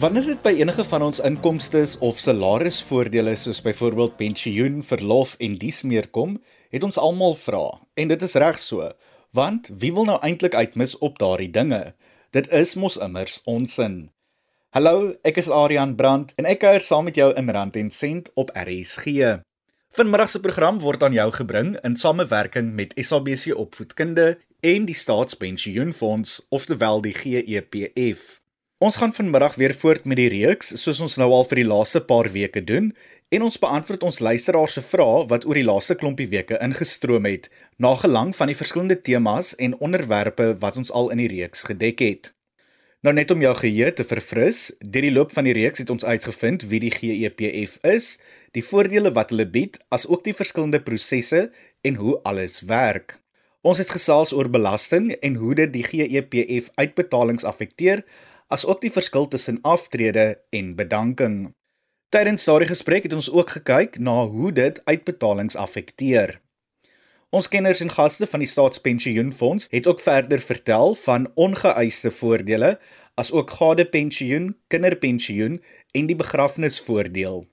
Wanneer dit by enige van ons inkomste of salarisvoordele soos byvoorbeeld pensioen, verlof en dies meer kom, het ons almal vra. En dit is reg so, want wie wil nou eintlik uitmis op daardie dinge? Dit is mos immers onsin. Hallo, ek is Adrian Brandt en ek kuier saam met jou in Rand en Sent op RSG. Vanmiddag se program word aan jou gebring in samewerking met SABC Opvoedkunde en die Staatspensioenfonds, oftewel die GEPF. Ons gaan vanmiddag weer voort met die reeks soos ons nou al vir die laaste paar weke doen en ons beantwoord ons luisteraars se vrae wat oor die laaste klompie weke ingestroom het, na gelang van die verskillende temas en onderwerpe wat ons al in die reeks gedek het. Nou net om jou geheue te verfris, deur die loop van die reeks het ons uitgevind wie die GEPF is, die voordele wat hulle bied, asook die verskillende prosesse en hoe alles werk. Ons het gesels oor belasting en hoe dit die GEPF uitbetalings affekteer, asook die verskil tussen aftrede en bedanking. Tydens daardie gesprek het ons ook gekyk na hoe dit uitbetalings affekteer. Ons kenners en gaste van die Staatspensioenfonds het ook verder vertel van ongeëiste voordele asook gadepensioen, kinderpensioen en die begrafnisvoordeel.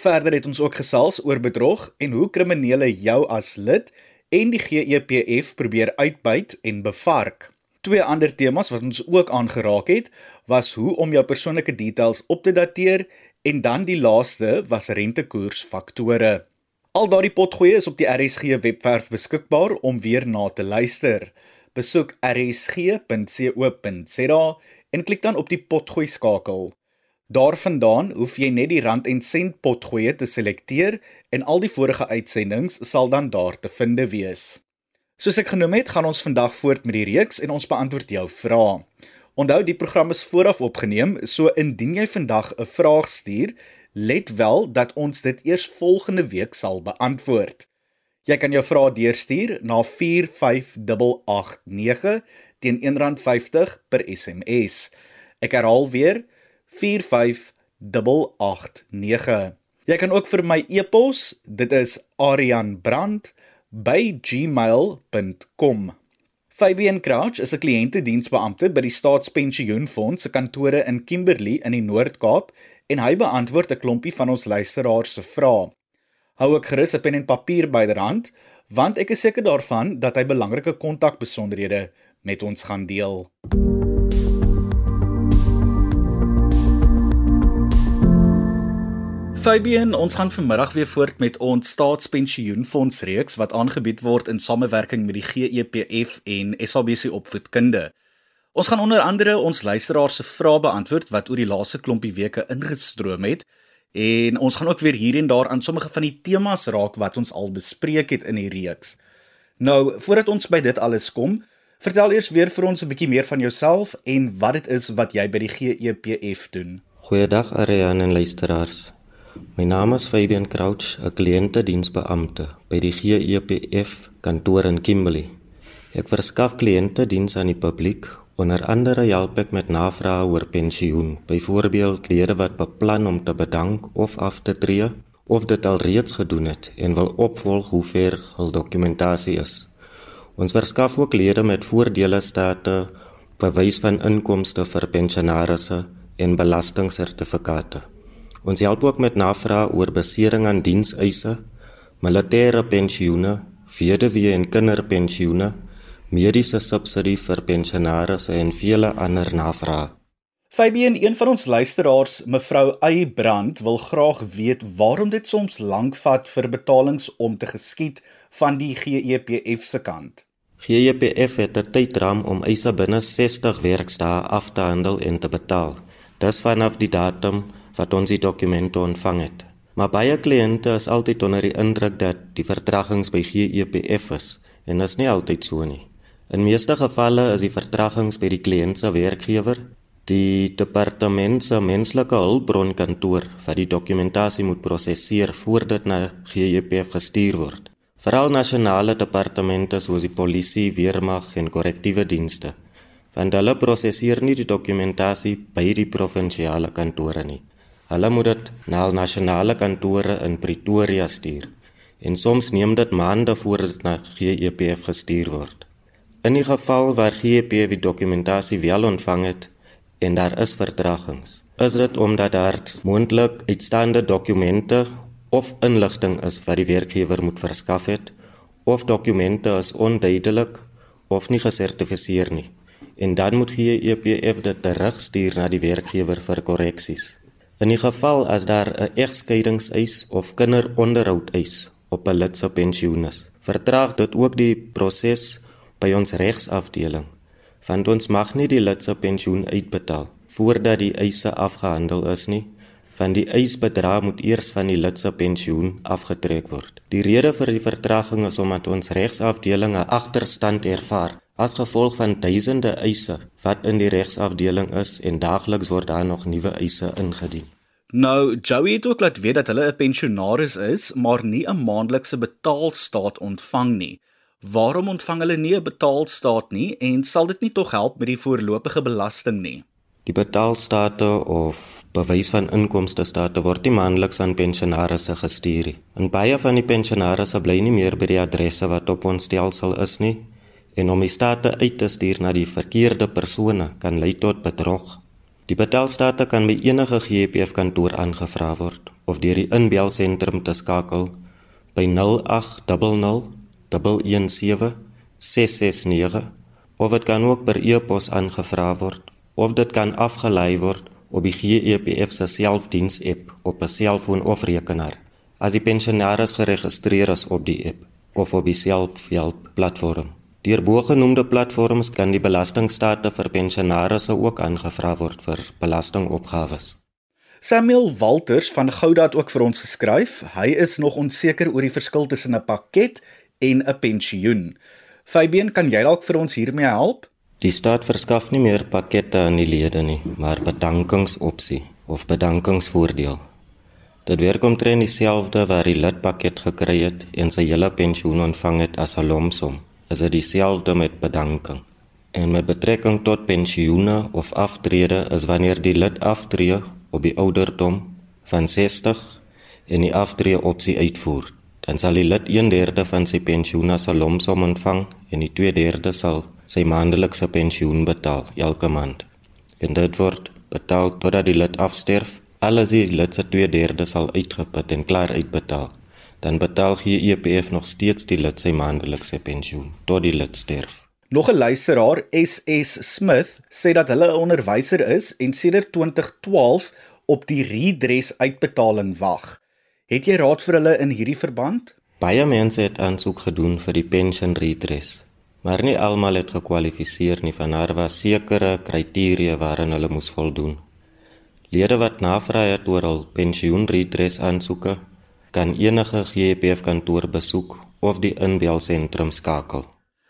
Verder het ons ook gesels oor bedrog en hoe kriminele jou as lid en die GEPF probeer uitbuit en bevark. Twee ander temas wat ons ook aangeraak het, was hoe om jou persoonlike details op te dateer en dan die laaste was rentekoersfaktore. Al daardie potgoeie is op die RSG webwerf beskikbaar om weer na te luister. Besoek rsg.co.za en klik dan op die potgooi skakel. Daarvandaan hoef jy net die rand en sent potgoeie te selekteer en al die vorige uitsendings sal dan daar te vind wees. Soos ek genoem het, gaan ons vandag voort met die reeks en ons beantwoord jou vrae. Onthou die program is vooraf opgeneem, so indien jy vandag 'n vraag stuur, Let wel dat ons dit eers volgende week sal beantwoord. Jy kan jou vrae deurstuur na 45889 teen R1.50 per SMS. Ek herhaal weer 45889. Jy kan ook vir my e-pos, dit is arianbrand@gmail.com. Fabian Crouch is 'n kliëntediensbeampte by die Staatspensioenfonds se kantore in Kimberley in die Noord-Kaap en hy beantwoord 'n klompie van ons luisteraars se vrae. Hou ook gerus 'n pen en papier byderhand, want ek is seker daarvan dat hy belangrike kontakbesonderhede met ons gaan deel. Fabian, ons gaan vanmiddag weer voort met ons staatspensioenfonds reeks wat aangebied word in samewerking met die GEPF en SABC Opvoedkunde. Ons gaan onder andere ons luisteraars se vrae beantwoord wat oor die laaste klompie weke ingestroom het en ons gaan ook weer hier en daar aan sommige van die temas raak wat ons al bespreek het in die reeks. Nou, voordat ons by dit alles kom, vertel eers weer vir ons 'n bietjie meer van jouself en wat dit is wat jy by die GEPF doen. Goeiedag Ariane en luisteraars. My naam is Fabian Crouch, 'n kliëntediensbeampte by die GEPF kantoor in Kimberley. Ek verskaf kliëntediens aan die publiek Onder andere help ek met navrae oor pensioen, byvoorbeeld lede wat beplan om te bedank of af te tree of dit al reeds gedoen het en wil opvolg hoe ver hul dokumentasie is. Ons verskaf ook lede met voordele state, bewys van inkomste vir pensionaarsse en belastingsertifikate. Ons help ook met navrae oor besering aan dienseise, militêre pensioene, weduwee en kinderpensioene mediese subsidie vir pensionaars en vele ander navrae. Fabien, een van ons luisteraars, mevrou Ey Brand, wil graag weet waarom dit soms lank vat vir betalings om te geskied van die GEPF se kant. GEPF het 'n tydram om eise binne 60 werkdae af te handel en te betaal. Dis vanaf die datum wat ons die dokumente ontvang het. Maar baie kliënte is altyd onder die indruk dat die vertragings by GEPF is en dit is nie altyd so nie. In meeste gevalle is die vertragings by die kliënt se werkgewer, die departement se menslike hulpbron kantoor wat die dokumentasie moet prosesseer voordat na GEPF gestuur word. Veral nasionale departemente soos die polisie, weermag en korrektiewe dienste. Want hulle prosesseer nie die dokumentasie by die provinsiale kantore nie. Hulle moet dit na nasionale kantore in Pretoria stuur en soms neem dit maande voordat dit na GEPF gestuur word. In die geval waar GEP die dokumentasie wel ontvang het en daar is vertragings. Is dit omdat daar moontlik uitstaande dokumente of inligting is wat die werkgewer moet verskaf het of dokumente is onduidelik of nie gesertifiseer nie en dan moet gee EPF dit terugstuur na die werkgewer vir korreksies. In die geval as daar 'n egskeidingseis of kinderonderhoudeis op 'n lid se pensioen is, vertraag dit ook die proses by ons regsafdeling want ons mag nie die lid se pensioen uitbetaal voordat die eise afgehandel is nie want die eisbedrag moet eers van die lid se pensioen afgetrek word. Die rede vir die vertraging is omdat ons regsafdeling 'n agterstand ervaar as gevolg van duisende eise wat in die regsafdeling is en daagliks word daar nog nuwe eise ingedien. Nou, Joey het ook laat weet dat hulle 'n pensionaris is, maar nie 'n maandelikse betaalstaat ontvang nie. Waarom ontvang hulle nie 'n betaalstaat nie en sal dit nie tog help met die voorlopige belasting nie? Die betaalstate of bewys van inkomste state word nie maandeliks aan pensionaarsse gestuur nie. En baie van die pensionaarsse bly nie meer by die adresse wat op ons stelsel is nie en om die state uit te stuur na die verkeerde persone kan lei tot bedrog. Die betaalstate kan by enige GPF kantoor aangevra word of deur die inbelsentrum te skakel by 0800 117669 of dit kan ook per e-pos aangevra word of dit kan afgelei word op die GEPF se selfdiens-app op 'n selfoon of rekenaar as die pensionaris geregistreer is op die app of op die selfhelp platform. Deur bogenoemde platforms kan die belastingstate vir pensionarisse ook aangevra word vir belastingopgawes. Samuel Walters van Gouda het ook vir ons geskryf. Hy is nog onseker oor die verskil tussen 'n pakket en 'n pensioen. Fabian, kan jy dalk vir ons hiermee help? Die staat verskaf nie meer pakkette aan die lede nie, maar bedankingsopsie of bedankingsvoordeel. Dit werk omtrent dieselfde wat die lidpakket gekry het en sy hele pensioen ontvang het as 'n lomsom. Is dit dieselfde met bedanking? En met betrekking tot pensioene of aftrede is wanneer die lid aftree op die ouderdom van 60 en die aftrede opsie uitvoer dan sal die lid 1/3 van sy pensioen as 'n lomsom ontvang en die 2/3 sal sy maandelikse pensioen betaal elke maand. En dit word betaal totdat die lid afsterf. Alles is lid se 2/3 sal uitgeput en klaar uitbetaal. Dan betaal GEPF nog steeds die lid sy maandelikse pensioen tot die lid sterf. Nog 'n luisteraar, SS Smith, sê dat hulle 'n onderwyser is en sedert 2012 op die redress uitbetaling wag. Het jy raad vir hulle in hierdie verband? Baie mense het aansoek gedoen vir die pension redress, maar nie almal het gekwalifiseer nie van daar was sekere kriteria waaraan hulle moes voldoen. Lede wat navraag het oor hul pensioen redress aansoeke, kan enige GPF kantoor besoek of die inbelsentrum skakel.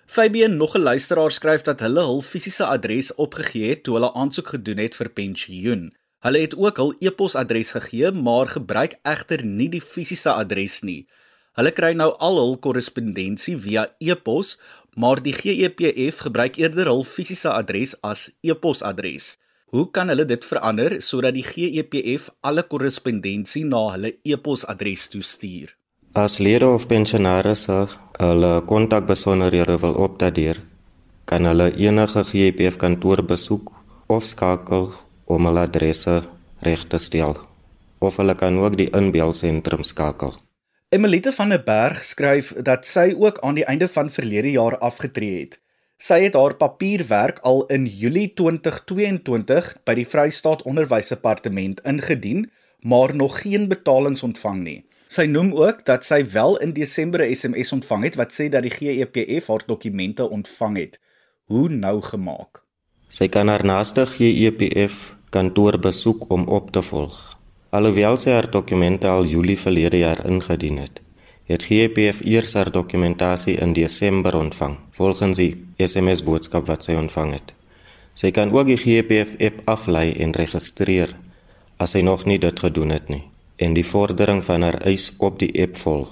Fabian nog 'n luisteraar skryf dat hulle hul fisiese adres opgegee het toe hulle aansoek gedoen het vir pensioen. Hulle het ook hul e-posadres gegee, maar gebruik egter nie die fisiese adres nie. Hulle kry nou al hul korrespondensie via e-pos, maar die GEPF gebruik eerder hul fisiese adres as e-posadres. Hoe kan hulle dit verander sodat die GEPF alle korrespondensie na hulle e-posadres toestuur? As lede of pensionarisse hulle kontakbesonderhede wil opdateer, kan hulle enige GEPF kantoor besoek of skakel om hulle adresse reg te stel of hulle kan ook die inbelsentrum skakel. Emilite van der Berg skryf dat sy ook aan die einde van verlede jaar afgetree het. Sy het haar papierwerk al in Julie 2022 by die Vrystaat Onderwysdepartement ingedien, maar nog geen betalings ontvang nie. Sy noem ook dat sy wel in Desember 'n SMS ontvang het wat sê dat die GEPF haar dokumente ontvang het. Hoe nou gemaak? Sy kan haar naaste GEPF kantoor besoek om op te volg. Alhoewel sy haar dokumente al Julie verlede jaar ingedien het, het GPF eers haar dokumentasie in Desember ontvang, volgens die SMS boodskap wat sy ontvang het. Sy kan ook die GPF app aflei en registreer as sy nog nie dit gedoen het nie en die vordering van haar eis op die app volg.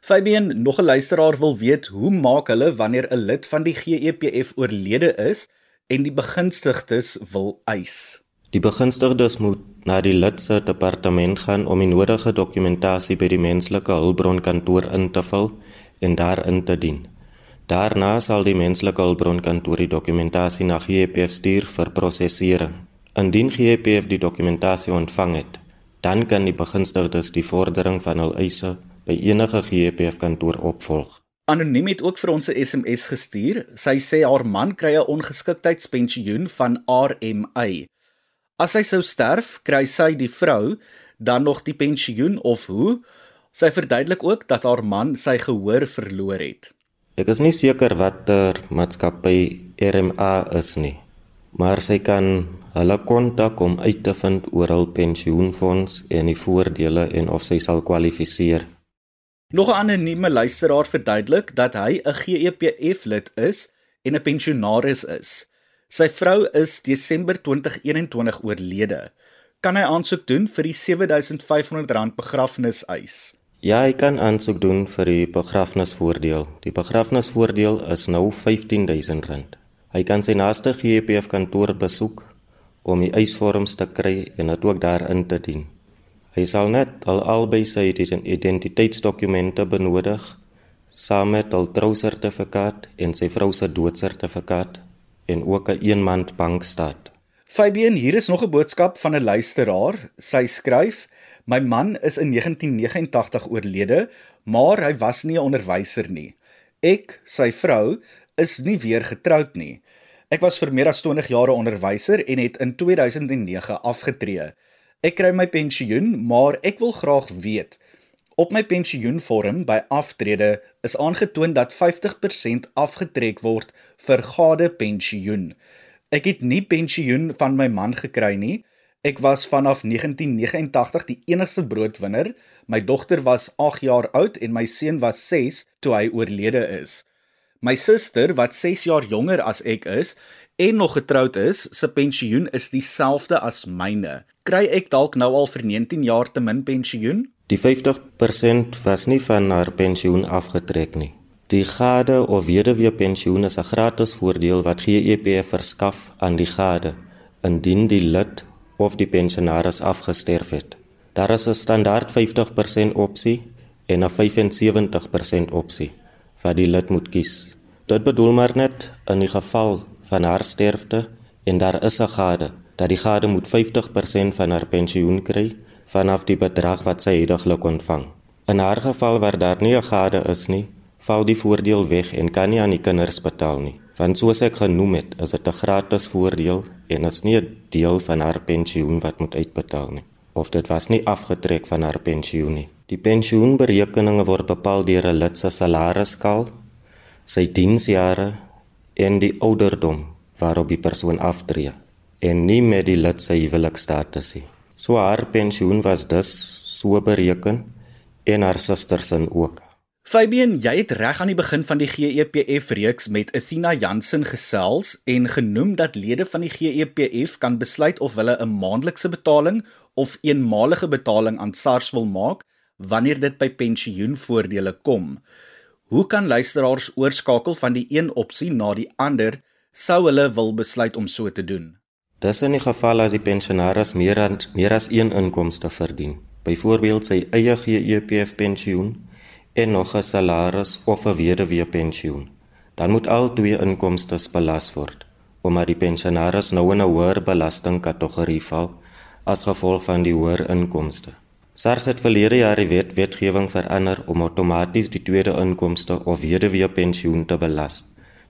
Fabian, nog 'n luisteraar wil weet hoe maak hulle wanneer 'n lid van die GEPF oorlede is en die begunstigdes wil eis? Die begunstigdes moet na die lid se departement gaan om die nodige dokumentasie by die menslike hulpbronkantoor in te vul en daarin te dien. Daarna sal die menslike hulpbronkantoor die dokumentasie na GPF stuur vir prosesering. Indien GEPF die dokumentasie ontvang het, dan kan die begunstigdes die vordering van hul eise by enige GEPF kantoor opvolg. Anoniem het ook vir ons 'n SMS gestuur. Sy sê haar man kry 'n ongeskiktheidspensioen van RMA. As hy sou sterf, kry sy die vrou dan nog die pensioen of hoe? Sy verduidelik ook dat haar man sy gehoor verloor het. Ek is nie seker watter maatskappy RMA is nie, maar sy kan hulle kontak om uit te vind oor hul pensioenfonds en die voordele en of sy sal kwalifiseer. Nog 'n anonieme luisteraar verduidelik dat hy 'n GEPF lid is en 'n pensionaris is. Sy vrou is Desember 2021 oorlede. Kan hy aansoek doen vir die R7500 begrafniseis? Ja, hy kan aansoek doen vir die begrafnisvoordeel. Die begrafnisvoordeel is nou R15000. Hy kan sy naaste GPF kantoor besoek om die eisvorms te kry en dit ook daarin te dien. Hy sal net al albei sy identiteitsdokumente benodig saam met 'n trousertifikaat en sy vrou se doodsertifikaat en ook 'n een maand bankstaat. Fabian, hier is nog 'n boodskap van 'n luisteraar. Sy skryf: My man is in 1989 oorlede, maar hy was nie 'n onderwyser nie. Ek, sy vrou, is nie weer getroud nie. Ek was vir meer as 20 jaar 'n onderwyser en het in 2009 afgetree. Ek kry my pensioen, maar ek wil graag weet Op my pensioenvorm by aftrede is aangetoon dat 50% afgetrek word vir gade pensioen. Ek het nie pensioen van my man gekry nie. Ek was vanaf 1989 die enigste broodwinner. My dogter was 8 jaar oud en my seun was 6 toe hy oorlede is. My suster wat 6 jaar jonger as ek is en nog getroud is, se pensioen is dieselfde as myne. Kry ek dalk nou al vir 19 jaar te min pensioen? Die 50% was nie van haar pensioen afgetrek nie. Die gade of weduwee pensioen is 'n gratis voordeel wat GEPF verskaf aan die gade indien die lid of die pensionaris afgesterf het. Daar is 'n standaard 50% opsie en 'n 75% opsie wat die lid moet kies. Dit bedoel maar net in die geval van haar sterfte en daar is 'n gade dat die gade moet 50% van haar pensioen kry vanaf die bedrag wat sy heidaglik ontvang. In haar geval waar daar nie 'n gade is nie, val die voordeel weg en kan nie aan die kinders betaal nie. Want soos ek genoem het, is dit 'n gratis voordeel en is nie 'n deel van haar pensioen wat moet uitbetaal nie of dit was nie afgetrek van haar pensioen nie. Die pensioenberekeninge word bepaal deur 'n lid se salarisskaal, sy diensjare en die ouderdom waarop die persoon aftree en nie met die lid se huwelikstatus nie. So haar pensioen was dus so bereken en haar suster se ook. Fabian, jy het reg aan die begin van die GEPF reeks met Athena Jansen gesels en genoem dat lede van die GEPF kan besluit of hulle 'n maandelikse betaling of eenmalige betaling aan SARS wil maak wanneer dit by pensioenvoordele kom. Hoe kan luisteraars oorskakel van die een opsie na die ander sou hulle wil besluit om so te doen? Dis in die geval as die pensionaris meer aan meer as een inkomste verdien, byvoorbeeld sy eie GEPF pensioen en nog 'n salaris of 'n weduwee pensioen. Dan moet al twee inkomste belas word omdat die pensionaris nou in 'n hoër belastingkategorie val as gevolg van die hoër inkomste. SARS het verlede jaar die wet wetgewing verander om outomaties die tweede inkomste of weduwee pensioen te belas.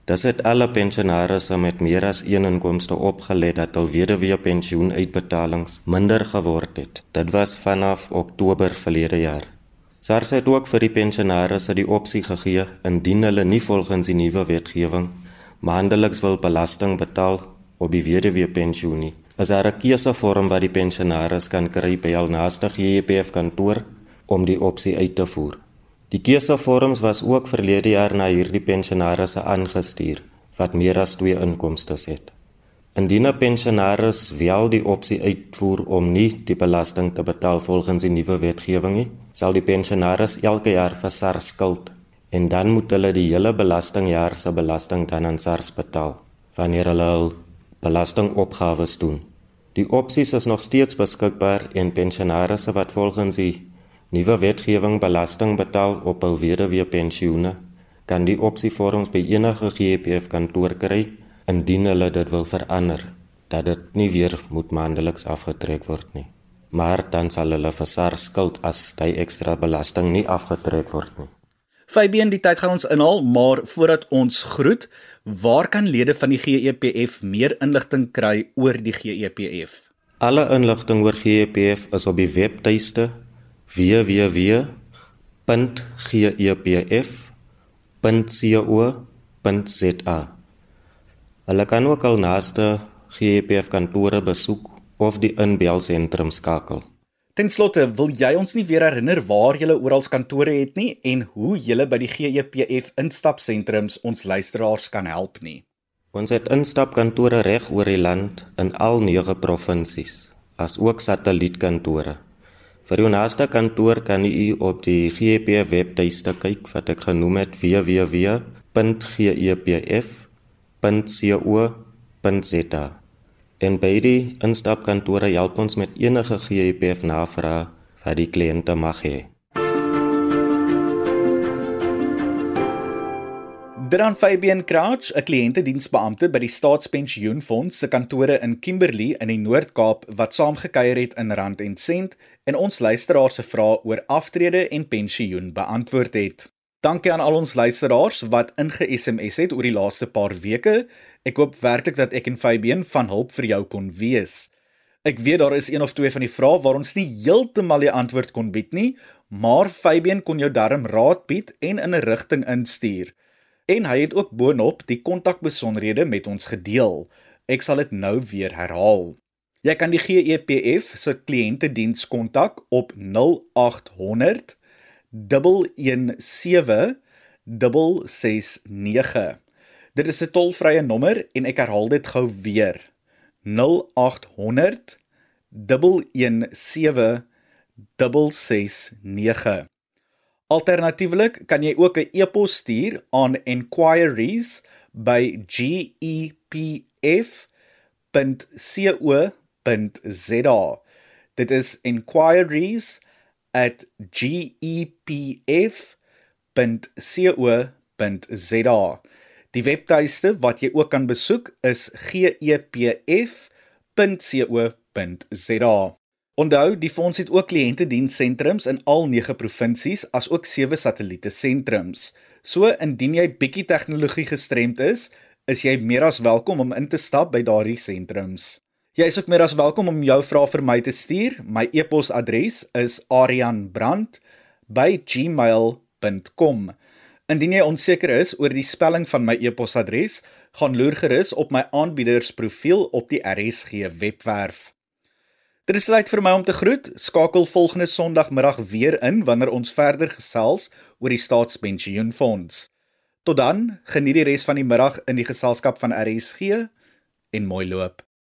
Dit het alle pensionarisse met meer as een inkomste opgelet dat hul weduwee pensioen uitbetalings minder geword het. Dit was vanaf Oktober verlede jaar. SARS het ook vir die pensionaars die opsie gegee indien hulle nie volgens die nuwe wetgewing maandeliks wil belasting betaal op die weduwee pensioen nie. Is daar 'n keusevorm wat die pensionaars kan kry by hul naaste GEPF kantoor om die opsie uit te voer? Die keusevorms was ook verlede jaar na hierdie pensionaars aangestuur wat meer as twee inkomste het. Indien 'n pensionaris wel die opsie uitvoer om nie die belasting te betaal volgens die nuwe wetgewing nie, sal die pensionaris elke jaar vir SARS skuld en dan moet hulle die hele belastingjaar se belasting dan aan SARS betaal wanneer hulle hul belastingopgawes doen. Die opsies is nog steeds beskikbaar en pensionarisse wat volgens die nuwe wetgewing belasting betaal op hul weduwee pensioene, kan die opsievorms by enige GEPF kantoor kry indien hulle dit wil verander. dat dit nie weer moet maandeliks afgetrek word nie. Maar dan sal hulle vir SARS skuld as hy ekstra belasting nie afgetrek word nie. Fabian, die tyd gaan ons inhaal, maar voordat ons groet, waar kan lede van die GEPF meer inligting kry oor die GEPF? Alle inligting oor GEPF is op die webtuiste www.gepf.co.za. Hulle kan ook al naaste GEPF kantore besoek of die inbelsentrum skakel. Ten slotte, wil jy ons nie weer herinner waar jy oral kantore het nie en hoe jy by die GEPF instapsentrums ons luisteraars kan help nie? Ons het instapkantore reg oor die land in al 9 provinsies, as ook satellietkantore. Vir jou naaste kantoor kan u op die GEPF webtuiste kyk wat ek genoem het www.gepf.co.za. En by die instapkantore help ons met enige GEPF navrae wat die kliënte mag hê. Dan Fabian Crouch, 'n kliëntediensbeampte by die Staatspensioenfonds se kantore in Kimberley in die Noord-Kaap wat saamgekyer het in Rand en Sent en ons luisteraars se vrae oor aftrede en pensioen beantwoord het. Dankie aan al ons luisteraars wat inge-SMS het oor die laaste paar weke. Ek hoop werklik dat ek en Fabian van hulp vir jou kon wees. Ek weet daar is een of twee van die vrae waar ons nie heeltemal die antwoord kon bied nie, maar Fabian kon jou darm raad bied en in 'n rigting instuur. En hy het ook boonop die kontakbesonderhede met ons gedeel. Ek sal dit nou weer herhaal. Jy kan die GEPF se kliëntediens kontak op 0800 117 669. Dit is 'n tolvrye nommer en ek herhaal dit gou weer. 0800 117 669. Alternatiefelik kan jy ook 'n e-pos stuur aan enquiries@gepf.co.za. Dit is enquiries@gepf.co.za. Die webtuiste wat jy ook kan besoek is gepf.co.za. Onthou, die fonds het ook kliëntedienssentrums in al 9 provinsies as ook 7 satelliete sentrums. So indien jy bietjie tegnologie gestremd is, is jy meer as welkom om in te stap by daardie sentrums. Jy is ook meer as welkom om jou vrae vir my te stuur. My e-posadres is arianbrand@gmail.com. Indien jy onseker is oor die spelling van my e-posadres, gaan loer gerus op my aanbiedersprofiel op die RSG webwerf. Dit is tyd vir my om te groet. Skakel volgende Sondagmiddag weer in wanneer ons verder gesels oor die Staatspensioenfonds. Tot dan, geniet die res van die middag in die geselskap van RSG en mooi loop.